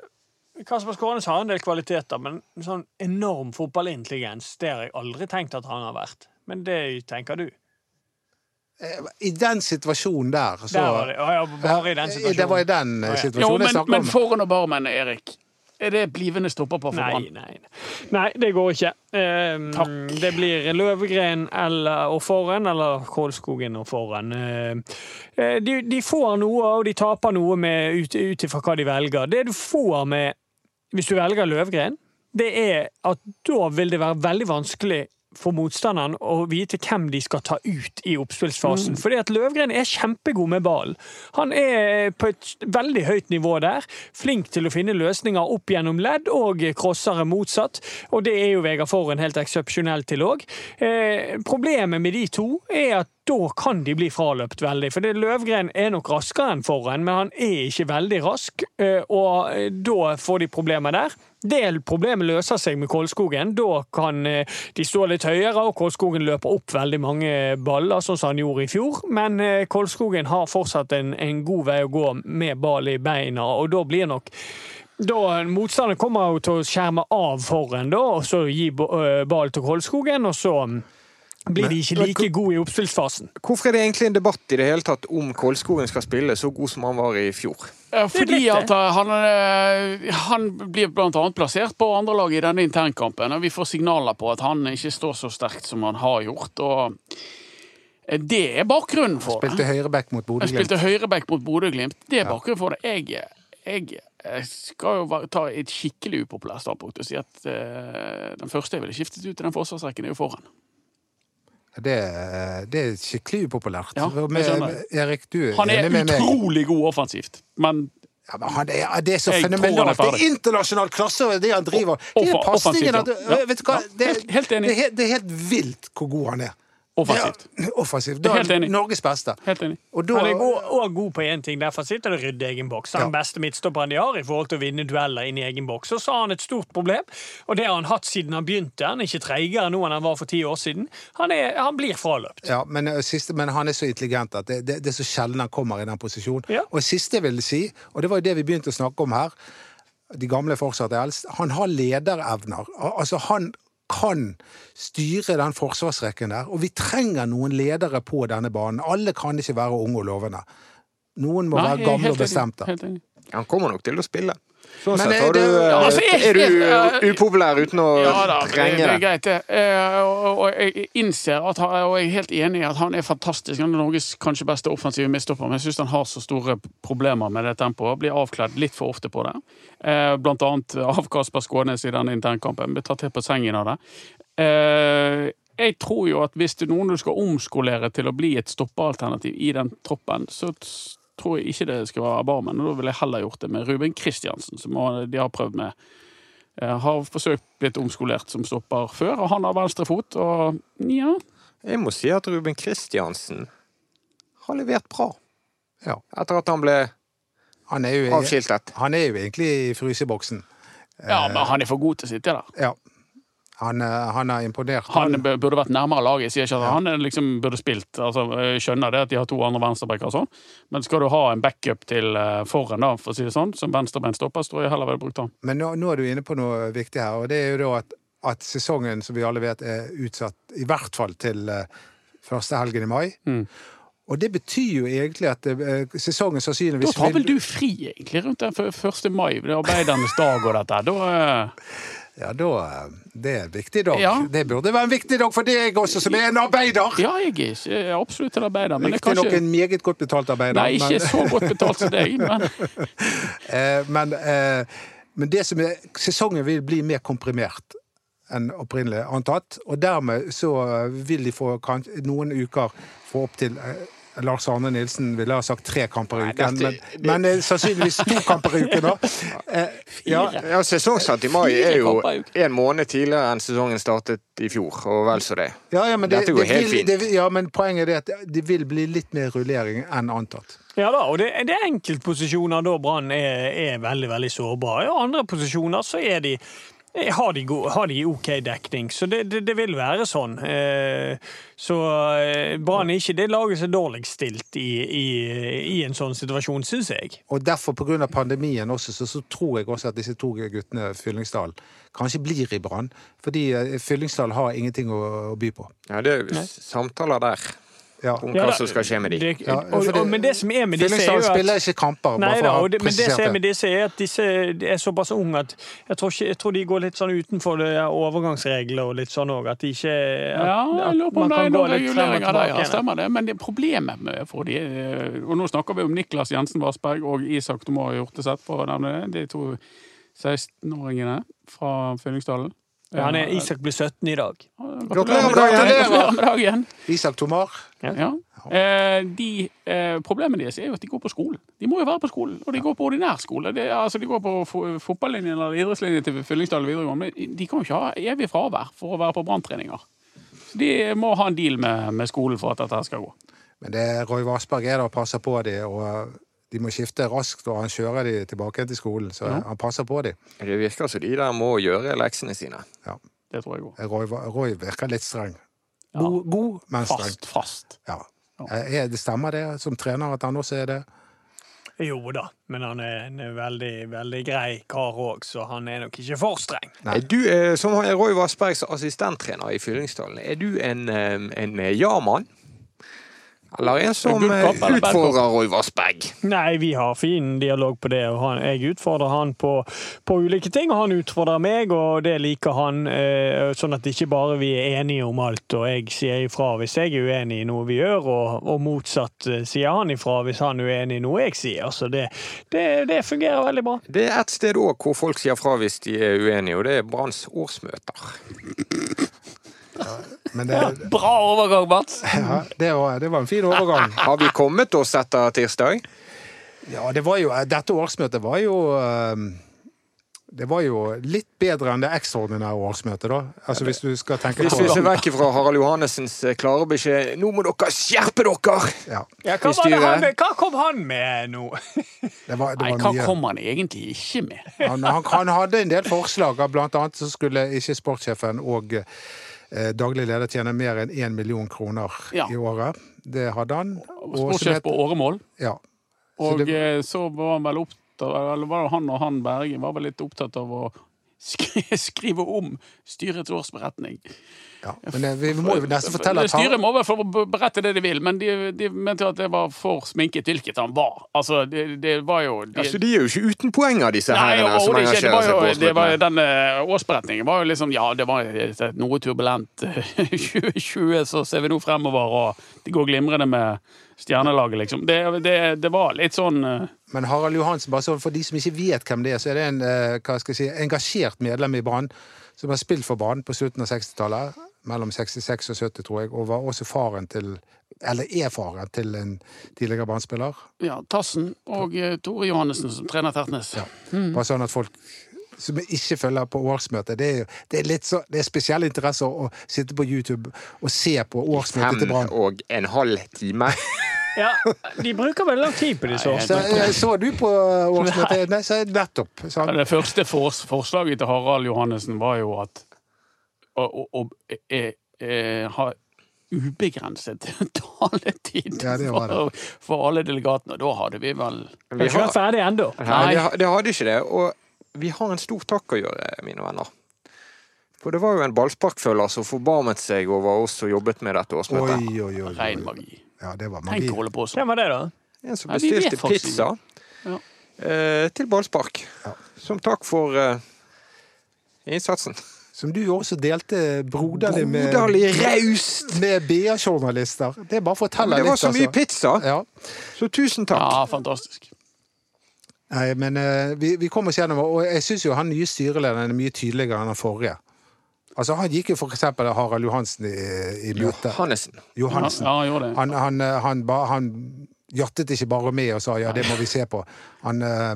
Kasper Skånes har en del kvaliteter, men sånn enorm fotballintelligens det har jeg aldri tenkt at han har vært. Men det tenker du. Eh, I den situasjonen der, så Der var det, ja, ja, bare i den situasjonen. Det var i den situasjonen Ja, jeg snakket om. men foran og Barmen, Erik, er det blivende stopper på for Nei, Brann? nei. nei, det går ikke. Um, Takk. det blir Løvgren eller, og Forren, eller Kolskogen og Forren. Uh, de, de får noe, og de taper noe med, ut ut ifra hva de velger. Det du får med hvis du velger Løvgren, det er at da vil det være veldig vanskelig for motstanderen å vite hvem de skal ta ut i oppspillsfasen. Fordi at Løvgren er kjempegod med ballen. Han er på et veldig høyt nivå der. Flink til å finne løsninger opp gjennom ledd, og crossere motsatt. Og det er jo Vegard Forhen helt eksepsjonell til òg. Eh, problemet med de to er at da kan de bli fraløpt veldig. For Løvgren er nok raskere enn Forhen, men han er ikke veldig rask, eh, og eh, da får de problemer der. Det problemet løser seg med Kolskogen. Da kan eh, de stå litt høyere, og Kolskogen løper opp veldig mange baller, sånn som han gjorde i fjor. Men eh, Kolskogen har fortsatt en, en god vei å gå med ball i beina, og da blir nok da Motstanderen kommer til å skjerme av foran, da, og så gi øh, ball til Kolskogen, og så blir de ikke like gode i oppspillsfasen. Hvorfor er det egentlig en debatt i det hele tatt om Kolskogen skal spille så god som han var i fjor? Fordi at han, eh, han blir annet plassert på andrelaget i denne internkampen, og vi får signaler på at han ikke står så sterkt som han har gjort. og eh, det er bakgrunnen for det. Spilte høyreback mot Bodø-Glimt. spilte høyreback mot Bodø-Glimt. Det er bakgrunnen for det. Jeg, jeg, jeg skal jo ta et skikkelig upopulært standpunkt og si at eh, den første jeg ville skiftet ut i den forsvarsrekken, er jo foran. Det, det er skikkelig upopulært. Ja, Men. Erik, du er er enig med meg? Han er utrolig god offensivt, men Ja, men han er, det er så fenomenalt. Det er internasjonal klasse det han driver. Det er pasningen ja. Vet du hva? Ja, Det, helt- helt enig. Det det er helt vilt hvor god han er. Offensivt. Ja, offensivt. Da Helt enig. Norges beste. Helt enig. Og da, Han er god, og god på én ting. Derfor sitter det å rydde egen boks. Den Ja. beste midtstopperen de har i forhold til å vinne dueller inn i egen boks. Og så har han et stort problem, og det har han hatt siden han begynte. Han er ikke treigere nå enn han var for ti år siden. Han, er, han blir fraløpt. Ja, men, eh, siste, men han er så intelligent at det, det, det er så sjelden han kommer i den posisjonen. Ja. Og siste jeg ville si, og det var jo det vi begynte å snakke om her, de gamle fortsatt er eldst, han har lederevner. Altså, han kan styre den forsvarsrekken der, og vi trenger noen ledere på denne banen. Alle kan ikke være unge og lovende. Noen må Nei, være gamle og bestemte. Han kommer nok til å spille. Sånn Men sett har du, eh, altså, jeg- er du upopulær uten å Ja da, men det, trenge det er greit, det. Eh, Og, og jeg innser at han, og jeg er helt enig i at han er fantastisk. Han er Norges kanskje beste offensive midstopper, men jeg syns han har så store problemer med det tempoet. Blir avkledd litt for ofte på det. Eh, Blant annet av Kasper Skånes i den internkampen. Blir tatt helt på sengen av det. Eh, Jeg tror jo at hvis det er noen du skal omskolere til å bli et stoppealternativ i den troppen, så tror jeg ikke det skal være Barmen. og Da ville jeg heller gjort det med Ruben Kristiansen, som de har prøvd med. Jeg har forsøkt blitt omskolert som stopper før, og han har venstre fot, og nja Jeg må si at Ruben Kristiansen har levert bra. Ja. Etter at han ble Han er jo, avskiltet. han er jo egentlig i fryseboksen. Ja, men han er for god til å sitte der. Ja. Han, eh, han har imponert. Han burde vært nærmere laget. Jeg sier ikke at han er liksom burde spilt. Altså, jeg skjønner det at de har to andre venstrebacker og sånn, men skal du ha en backup til eh, foran, da, for å si det sånn, som venstrebeint stopper, så tror jeg heller ville brukt han. Men nå, nå er du inne på noe viktig her, og det er jo da at, at sesongen, som vi alle vet, er utsatt i hvert fall til eh, første helgen i mai. Mm. Og det betyr jo egentlig at sesongen sesongen Da tar vel du fri, egentlig, rundt den første 1. mai, det er arbeidernes dag og dette. Da eh, Ja, da eh, Det er en viktig dag. Ja. Det burde være en viktig dag for deg også, som er en arbeider! Ja, jeg er jeg er absolutt en arbeider, men det Riktignok kanskje en meget godt betalt arbeider. Nei, ikke men- så godt betalt som deg, men (laughs) Eh, men, eh, men det som er, sesongen vil bli mer komprimert enn opprinnelig antatt. Og dermed så vil de få noen uker få opp til eh, Lars Arne Nilsen ville ha sagt tre kamper i uken, men, men eh, sannsynligvis to kamper i uken. da. (laughs) Eh, ja, Ja, Sesongstart i mai er jo en måned tidligere enn sesongen startet i fjor, og vel så det. ja, ja, men det, Dette går det helt vil, fint. det, ja, men poenget er det at det vil bli litt mer rullering enn antatt. Ja da, og det, det er enkeltposisjoner da Brann er, er veldig veldig sårbare. Og andre posisjoner så er de har de, gode, har de OK dekning, så det, det, det vil være sånn. Eh, så eh, Brann er ikke det laget som er dårligst stilt i, i, i en sånn situasjon, syns jeg. Og derfor, pga. pandemien også, så, så tror jeg også at disse to guttene, Fyllingsdal, kanskje blir i Brann. Fordi eh, Fyllingsdal har ingenting å, å by på. Ja, det er samtaler der Ja. om Ja, hva da- som skal skje med de. Det, og, og, men det som er med disse, er jo at spiller ikke kamper. Nei da, og det, men det som er med disse er at disse er såpass unge at jeg tror, ikke, jeg tror de går litt sånn utenfor det overgangsregler og litt sånn òg. At de ikke at, Ja, jeg lurer på om det er kan gå noen reguleringer der. Ja, stemmer det. Men det problemet med for de, eh, og nå snakker vi om Niklas Jensen Vassberg og Isak Tomar Hjorteseth, for å nevne det. De to 16-åringene fra Fyllingsdalen. Ja, han er, Isak blir 17 i dag. Gratulerer med dagen! Isak Tomar. Ja. Eh, de, eh, problemet deres er jo at de går på skolen. De må jo være på skolen, og de går på ordinær skole. De, altså, de går på fo- fotballinjen eller idrettslinjen til Fyllingsdal videregående. Men de kan jo ikke ha evig fravær for å være på branntreninger. De må ha en deal med, med skolen for at dette skal gå. Men det Roy Vassberg er der og passer på dem, og de må skifte raskt, og han kjører dem tilbake til skolen, så han passer på dem. Det virker som de der må gjøre leksene sine. Det tror jeg òg. Roy, Roy virker litt streng. Ja. God, god men streng. Fast, fast. Ja. Eh, Er det stemmer det, som trener, at han også er det? Jo da, men han er en veldig, veldig grei kar òg, så han er nok ikke for streng. Nei. Du, eh, som Roy Vassbergs assistenttrener i Fyllingsdalen, er du en, eh, en ja-mann? Eller en som Gullkopp eh, utfordrer Roy Vassberg? Nei, vi har fin dialog på det. og han, Jeg utfordrer han på, på ulike ting, og han utfordrer meg, og det liker han. Eh, sånn at ikke bare vi er enige om alt, og jeg sier ifra hvis jeg er uenig i noe vi gjør, og, og motsatt eh, sier han ifra hvis han er uenig i noe jeg sier. Så det, det, det fungerer veldig bra. Det er et sted òg hvor folk sier fra hvis de er uenige, og det er Branns årsmøter. Men det, Bra overgang, Mats! ja, det, var, det var en fin overgang. (laughs) Har vi kommet oss etter tirsdag? Ja, det var jo, dette årsmøtet var jo eh, Det var jo litt bedre enn det ekstraordinære årsmøtet, da. Altså Hvis du skal tenke Hvis på vi ser vekk fra Harald Johannessens eh, klare beskjed Nå må dere skjerpe dere! ja, Ja, hva, var det han, hva kom han med nå? det var, det Nei, hva mye. kom han egentlig ikke med? Han, han, han hadde en del forslag. Blant annet så skulle ikke sportssjefen og daglig leder tjener mer enn 1 million kroner Ja. i året. Det hadde han. Sportssjef på åremål. Ja. Så Og det- eh, så var han vel opptatt eller var det han og han Berge var vel litt opptatt av å (laughs) skrive om styrets årsberetning. Ja. Men eh, vi må jo nesten fortelle at Styret han må vel berette det de vil, men de, de mente at det var for sminket hvilket han var. Altså, det, det var jo de, Altså, de er jo ikke uten poenger, disse Nei, herrene som. Det engasjerer seg på det årsmøtene. den eh, årsberetningen var jo liksom Ja, det var et, et noe turbulent (laughs) 2020, så ser vi nå fremover, og det går glimrende med stjernelaget, liksom. Det, det, det var litt sånn eh, Men Harald Johansen, bare så for de som ikke vet hvem det er, så er det en eh, hva skal jeg si, engasjert medlem i Brann som har spilt for Brann på slutten av 60-tallet. Mellom 66 og 70, tror jeg. Og var også faren til Eller er faren til en tidligere Brann-spiller. Ja, Tassen og eh, Tore Johannessen som trener Tertnes. Ja, Bare sånn at folk som ikke følger på årsmøtet. Det er, jo, det er litt så, det er spesiell interesse å, sitte på YouTube og se på årsmøtet til Fem Brann. og en halv time. (laughs) Ja, De bruker veldig lang tid på disse årsmøtene. Så, eh, så du på årsmøtet? Nei, så nettopp. Sånn. Det første forslaget til Harald Johannessen var jo at å, og, å eh, eh, ha ubegrenset (laughs) taletid Ja, det var det. for, for alle delegatene. Og da hadde vi vel Vi er ikke ferdig ennå. Nei, det, hadde ikke det. Og vi har en stor takk å gjøre, mine venner. For det var jo en ballsparkfølger som forbarmet seg over oss som jobbet med dette årsmøtet. oi, oi, rein magi. Ja, det var Tenk magi. å holde på sånn. Hvem var det, da? En som Nei, bestilte faktisk pizza Ja. eh, til ballspark. Ja. Som takk for eh, innsatsen. Som du også delte broderlig med, Broderlig raust! med BA-journalister. Det er bare å fortelle Det litt, var så mye altså. pizza, Ja. så tusen takk. Ja, fantastisk. Nei, men uh, vi, vi kom oss gjennom, og jeg syns jo han nye styrelederen er mye tydeligere enn den forrige. Altså, Han gikk jo for eksempel Harald Johansen i, i møte. Johannessen. Johansen. Ja, han gjorde det. Han, han, eh, han, han jattet ikke bare med og sa ja, det må vi se på. Han, eh,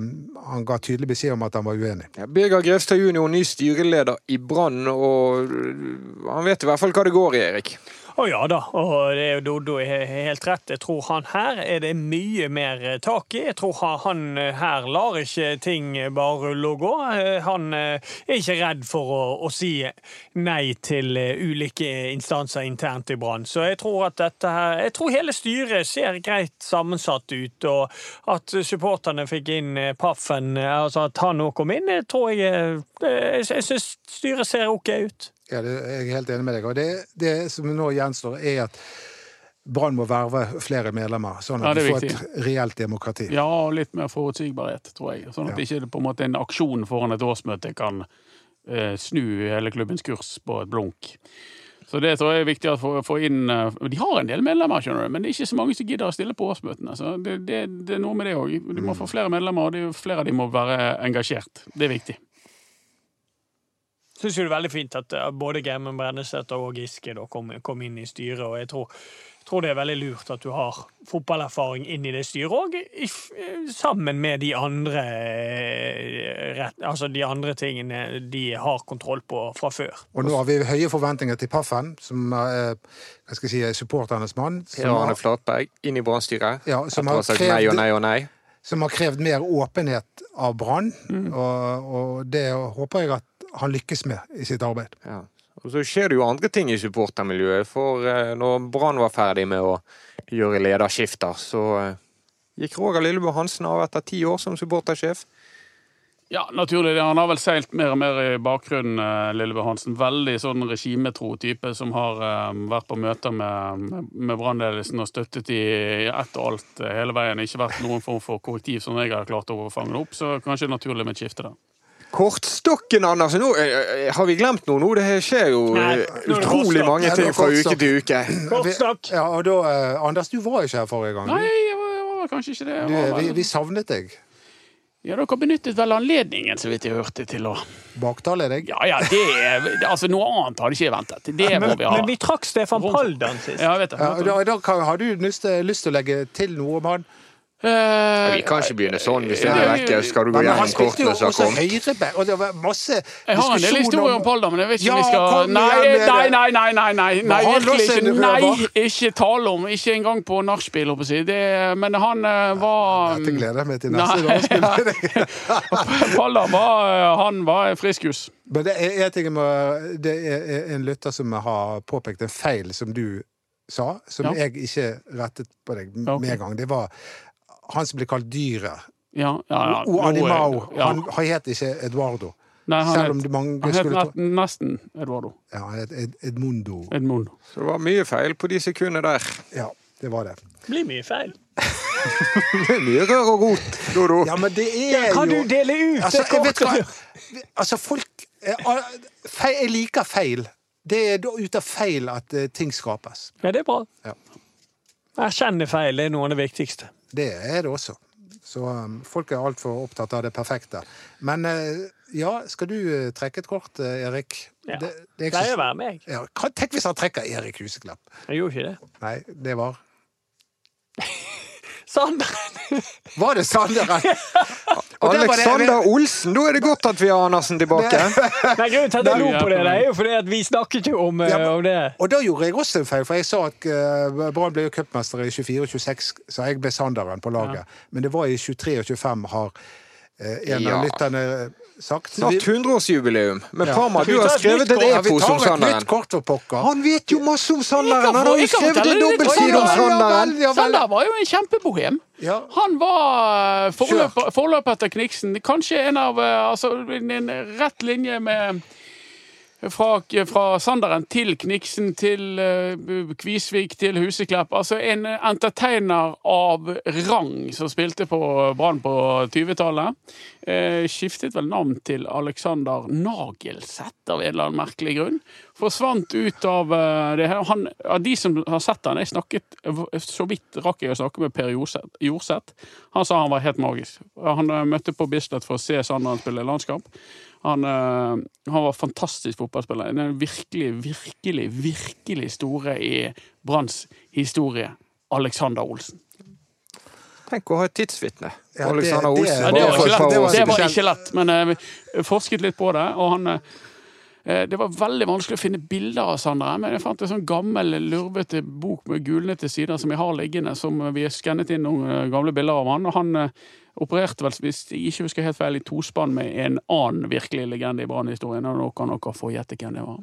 han ga tydelig beskjed om at han var uenig. Ja, Birger Grevstad jr., ny styreleder i Brann, og han vet i hvert fall hva det går i, Erik. Å ja da, og det er jo Doddo helt rett. Jeg tror han her er det mye mer eh, tak i. Jeg tror han, eh, her lar ikke ting bare rulle og gå. Eh, Han eh, er ikke redd for å, å si nei til eh, ulike instanser internt i Brann. Så jeg tror at dette her Jeg tror hele styret ser greit sammensatt ut, og at supporterne fikk inn eh, Paffen, eh, altså at han nå kom inn, jeg tror jeg eh, Jeg, jeg syns styret ser OK ut. Jeg er helt enig med deg. Og det, det som nå gjenstår, er at Brann må verve flere medlemmer, sånn at ja, vi får viktig. et reelt demokrati. Ja, og litt mer forutsigbarhet, tror jeg. Sånn at Ja. ikke på en måte en aksjon foran et årsmøte kan eh, snu hele klubbens kurs på et blunk. Så det tror jeg er viktig å få, inn eh, De har en del medlemmer, skjønner du, men det er ikke så mange som gidder å stille på årsmøtene. Så det, det, det er noe med det òg. Du må få flere medlemmer, og det er flere av dem må være engasjert. Det er viktig. Syns jo det er veldig fint at eh, både Gemmen Brennesæter og Giske da kom, kom inn i styret. og jeg tror, tror det er veldig lurt at du har fotballerfaring inn i det styret òg, sammen med de andre eh, rett, altså de andre tingene de har kontroll på fra før. Og nå har vi høye forventninger til Paffen, som er hva skal jeg si, er supporternes mann. Per Som Arne har, Flatberg inn i Brann-styret. Ja, som har sagt nei og nei og nei. som har krevd mer åpenhet av Brann. Mm. Og, og det håper jeg at han lykkes med i sitt arbeid. Ja. Og så skjer det jo andre ting i supportermiljøet. For eh, når Brann var ferdig med å gjøre lederskifter, så eh, gikk Roger Lillebø Hansen av etter ti år som supportersjef. Ja, naturlig. Han har vel seilt mer og mer i bakgrunnen, eh, Lillebø Hansen. Veldig sånn regimetro type som har vært på møter med, med, brannledelsen og støttet i ett og alt hele veien. Ikke vært noen form for korrektiv som jeg har klart å fange opp, så kanskje naturlig med et skifte der. Kortstokken, Anders! Nå, eh, eh, har vi glemt noe nå? Det skjer jo Nei, eh, utrolig mange Ja, ting fra uke til uke. Kortstokk! Ja, og da, eh, Anders, du var ikke her forrige gang. Nei, jeg var, jeg var kanskje ikke det. Du, var vi, vi savnet deg. Ja, Dere benyttet vel anledningen, så vidt jeg hørte, til å Baktale deg. Ja ja, det er Altså, noe annet hadde ikke jeg ventet. Det må Men, vi ha. men vi trakk Stefan Paldan sist. Ja, jeg vet det. Ja, da, da har du lyst, lyst til å legge til noe om han? Eh, Vi kan ikke begynne sånn hvis det er. Skal du gå gjennom kortene som har kommet? og det var masse Jeg har en del historier om Palda, men jeg vet ikke om vi skal Nei, igjen nei, nei, nei, nei, nei, nei virkelig ikke. en Nei, ikke tale om. Ikke engang på nachspiel, holdt på å si. Men han uh, var Dette gleder jeg meg til neste gang. (laughs) Palda var, eh, han var friskus. Men det er, jeg må, det er en lytter som har påpekt en feil som du sa, som Ja. jeg ikke rettet på deg med en gang. Det var han som ble kalt Dyret. Ja, ja, ja. O Animao. ja. Han, han het ikke Eduardo. Nei, han Selv om het, mange han het skulle nesten Eduardo. Ja, han het Ed, Edmundo. Edmundo. Så det var mye feil på de sekundene der. Ja, det var det. Blir mye feil. (laughs) Det er mye rør og rot, Dodo. Ja, men det er Kan jo du dele ut Altså, det kortet? Altså, folk feil, Jeg liker feil. Det er ut av feil at eh, ting skapes. Ja, det er bra. Ja. Erkjenne feil det er noe av det viktigste. Det er det også. Så um, folk er altfor opptatt av det perfekte. Men eh, ja, skal du eh, trekke et kort, eh, Erik? Ja. Det, det er Pleier å være meg. ja, Tenk hvis han trekker Erik Huseklepp. Jeg gjorde ikke det. Nei, det var (laughs) Sanderen! Var det Sanderen? (laughs) Og der var det- Alexander Olsen, da er det godt at vi har Andersen tilbake. (laughs) Nei, grunnen til at jeg lo på det, det er jo fordi at vi snakket jo om, eh, Ja, men- om det. Og da gjorde jeg også en feil, for jeg sa at uh, Brann ble jo cupmester i 24 og 26, så jeg ble Sanderen på laget. Men det var i 23 og 25, har en Ja. av lytterne sagt. Snart 100-årsjubileum. Men Ja. Parma, du har skrevet et epos om Sanderen. Han vet jo masse om Sanderen! Han har jo skrevet en dobbeltside om Sanderen! Sander var jo en kjempebohem. Ja. Han var eh, forløper, forløper til Kniksen. Kanskje en av eh, Altså en en rett linje med fra, fra Sanderen til Kniksen til uh, Kvisvik til Huseklepp. Altså en entertainer av rang som spilte på Brann på 20-tallet. Eh, skiftet vel navn til Alexander Nagelseth av en eller annen merkelig grunn. Forsvant ut av eh, det her. Han, av de som har sett han, jeg snakket så vidt rakk jeg å snakke med Per Jorseth. Han sa han var helt magisk. Han eh, møtte på Bislett for å se Sanderen spille landskamp. Han, eh, han var fantastisk fotballspiller. Den virkelig, virkelig, virkelig store i Branns historie. Alexander Olsen. Tenk å ha et tidsvitne. Ja, det- Alexander det- Olsen. Ja, det, det var ikke lett. det var ikke lett, men jeg vi forsket litt på det. Og han, eh, det var veldig vanskelig å finne bilder av Sandra, men jeg fant en sånn gammel, lurvete bok med gulnete sider som jeg har liggende, som vi har skannet inn noen eh, gamle bilder av han. Og han eh, opererte vel, hvis jeg ikke husker helt feil, i tospann med en annen virkelig legende i Brann-historien. Og nå kan dere få gjette hvem det var.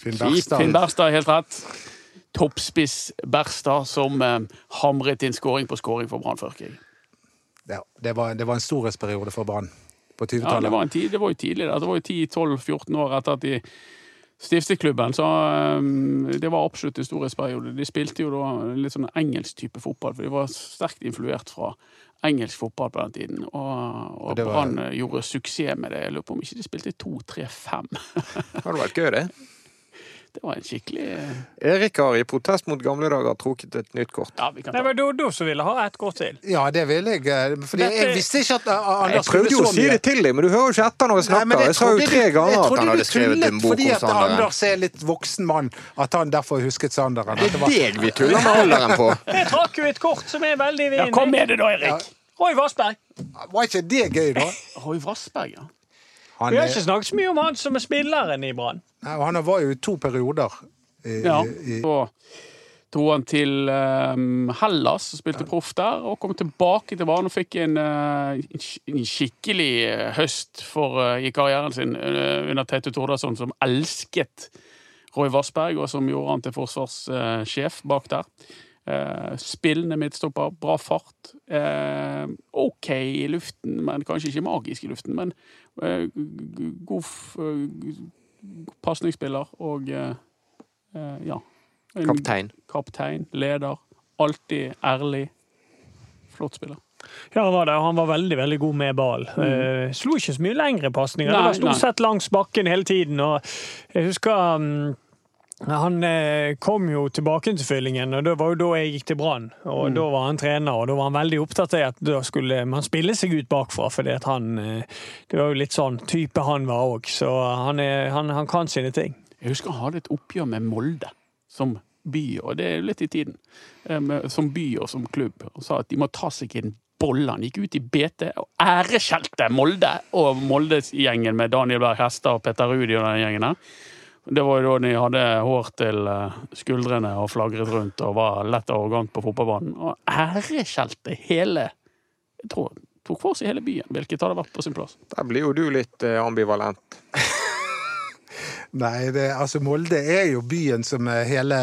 Finn Berstad. Finn Berstad. Er helt rett. Toppspiss Berstad som eh, hamret inn skåring på skåring for Brann før jeg. Ja, det, var, det var en storhetsperiode for Brann på Ja, det 20-tallet. var, en tid, det var jo tidlig. Det var jo 10-12-14 år etter at de stiftet klubben. Så um, det var absolutt en storhetsperiode. De spilte jo da litt sånn engelsk type fotball, for de var sterkt influert fra engelsk fotball på den tiden. Og, og var- Brann gjorde suksess med det. Jeg lurer på om ikke de spilte 2-3-5. Det hadde vært gøy, det. Det var en skikkelig eh, Erik har i protest mot gamle dager trukket et nytt kort. Ja, vi kan Nei, ta men Dodo som ville ha et kort til. Ja, det ville jeg. eh, Fordi Dette- jeg visste ikke at uh, Jeg prøvde jo å si det til deg, men du hører jo ikke etter når jeg Nei, men snakker. Jeg sa jo trodde tre du- ganger at han hadde skrevet en bok Fordi om at Sanderen. Anders er litt voksen mann, at han derfor husket Sanderen. At Det det er var, deg vi tuller med alderen på. (laughs) Jeg trakk jo et kort som er veldig Ja, kom med det da, Ja. Erik! Roy Vassberg. var ikke det gøy, da? Roy Vassberg, ja. Han, Vi har er- ikke snakket så mye om han som er spilleren i Brann. Nei, og han var jo i to perioder. I, Ja, i, så dro han til um, Hellas og spilte proff der, og kom tilbake til banen og fikk en, uh, en skikkelig eh, høst for, uh, i karrieren sin uh, under Tete Tordasson, som elsket Roy Vassberg, og som gjorde han til forsvarssjef bak der. Eh, spillende midtstopper, bra fart. Eh, OK i luften, men kanskje ikke magisk i luften. Men eh, god f- eh, pasningsspiller og eh, eh, ja. En Kaptein. kaptein, leder. Alltid ærlig. Flott spiller. Ja, han var det. Han var veldig veldig god med ball. Eh, slo ikke så mye lengre pasninger. Det var stort nei. sett langs bakken hele tiden. Og jeg husker mm, han eh, kom jo tilbake til fyllingen, og det var jo da jeg gikk til Brann. Og Da var han trener, og da var han veldig opptatt av at da skulle man spille seg ut bakfra. fordi at han eh, Det var jo litt sånn type han var òg, så han, er, han, han kan sine ting. Jeg husker han hadde et oppgjør med Molde som by, og det er jo litt i tiden, som by og som klubb, og sa at de må ta seg en bolle. Han gikk ut i BT og æreskjelte Molde og Moldes-gjengen med Daniel Berg Hestad og Petter Rudi og den gjengen der. Det var jo da de hadde hår til eh, skuldrene og flagret rundt og var lett arrogant på fotballbanen. Og æreskjelte hele Jeg tror tok for seg hele byen, hvilket hadde vært på sin plass. Der blir jo du litt eh, ambivalent. (laughs) Nei, det, altså Molde er jo byen som er hele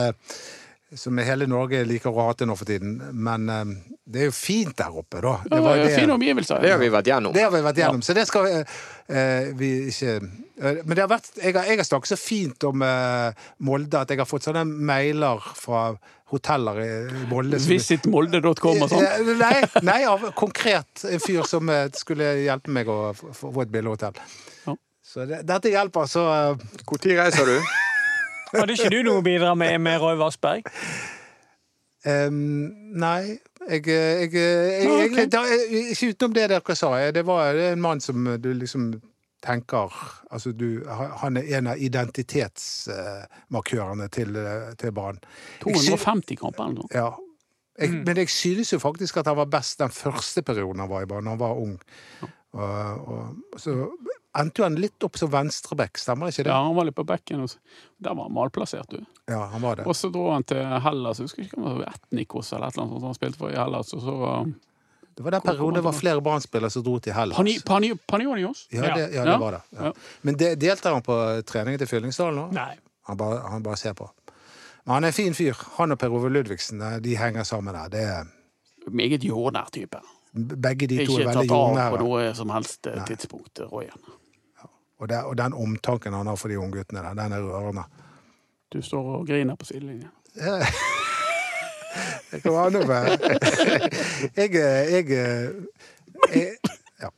som hele Norge liker å hate nå for tiden. Men um, det er jo fint der oppe, da. Det var det, fine omgivelser. Det har vi vært gjennom. Det har vi vært gjennom, så det skal uh, vi ikke uh, Men det har vært, jeg har, jeg har snakket så fint om uh, Molde at jeg har fått sånne mailer fra hoteller i Molde. Visitmolde.com og sånn. Nei, nei, av konkret en fyr som skulle hjelpe meg å få et billig hotell. Ja. Så det, dette hjelper, så Når reiser du? Hadde ikke du noe å bidra med med Roy Vassberg? Um, nei, jeg, jeg, jeg, Ah, jeg, da, Ikke utenom det dere sa. Det var det en mann som du liksom tenker Altså, du Han er en av identitetsmarkørene til, til Brann. 250 kamper eller noe. Ja. Jeg, Men jeg synes jo faktisk at han var best den første perioden han var i Brann, da han var ung. Og, og, så endte jo han litt opp som venstreback, stemmer ikke det? Ja, han var litt på bekken. og Der var han malplassert, du. Ja, han var det. Og så dro han til Hellas. Jeg husker ikke om det var Etnikos eller et eller annet sånt han spilte for i Hellas. Og så um, Det var den perioden det var flere Brann-spillere som dro til Hellas. Pani, Pani, Panionios. Ja, det, ja, det Ja. var det. Ja. Men de, deltar han på treningen til Fyllingsdalen nå? Nei. Han bare, han bare ser på. Men han er en fin fyr. Han og Per Ove Ludvigsen eh, de henger sammen der. Det er, Meget jordnær type. begge de to Ikke er tatt veldig av på jordnære. noe som helst eh, tidspunkt, Royen. Og, det, og den omtanken han har for de ungguttene der, den er rørende. Du står og griner på sidelinjen. (laughs) Det kan være noe med (laughs) Jeg, jeg, jeg ja.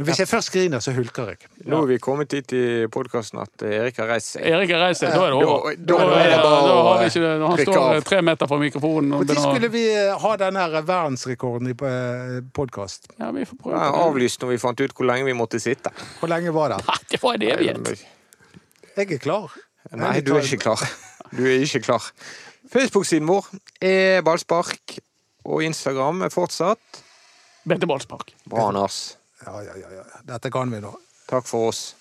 Hvis jeg først griner, så hulker jeg. Nå er vi kommet dit i podkasten at Erik har reist seg. Erik har reist seg, da er det over. Da- da Da, da har vi ikke, han står tre meter fra mikrofonen. Og Når skulle vi eh, ha den her verdensrekorden i podkast? ja, vi får prøve. Ja, avlyst når vi fant ut hvor lenge vi måtte sitte. Hvor lenge var det? Nei, det var en evighet. Jeg er klar. Nei, du er ikke klar. Du er ikke klar. Facebook-siden vår er ballspark, og Instagram er fortsatt Bente Ballspark. bra, Anders. Ja, ja, ja. Dette kan vi nå. Takk for oss.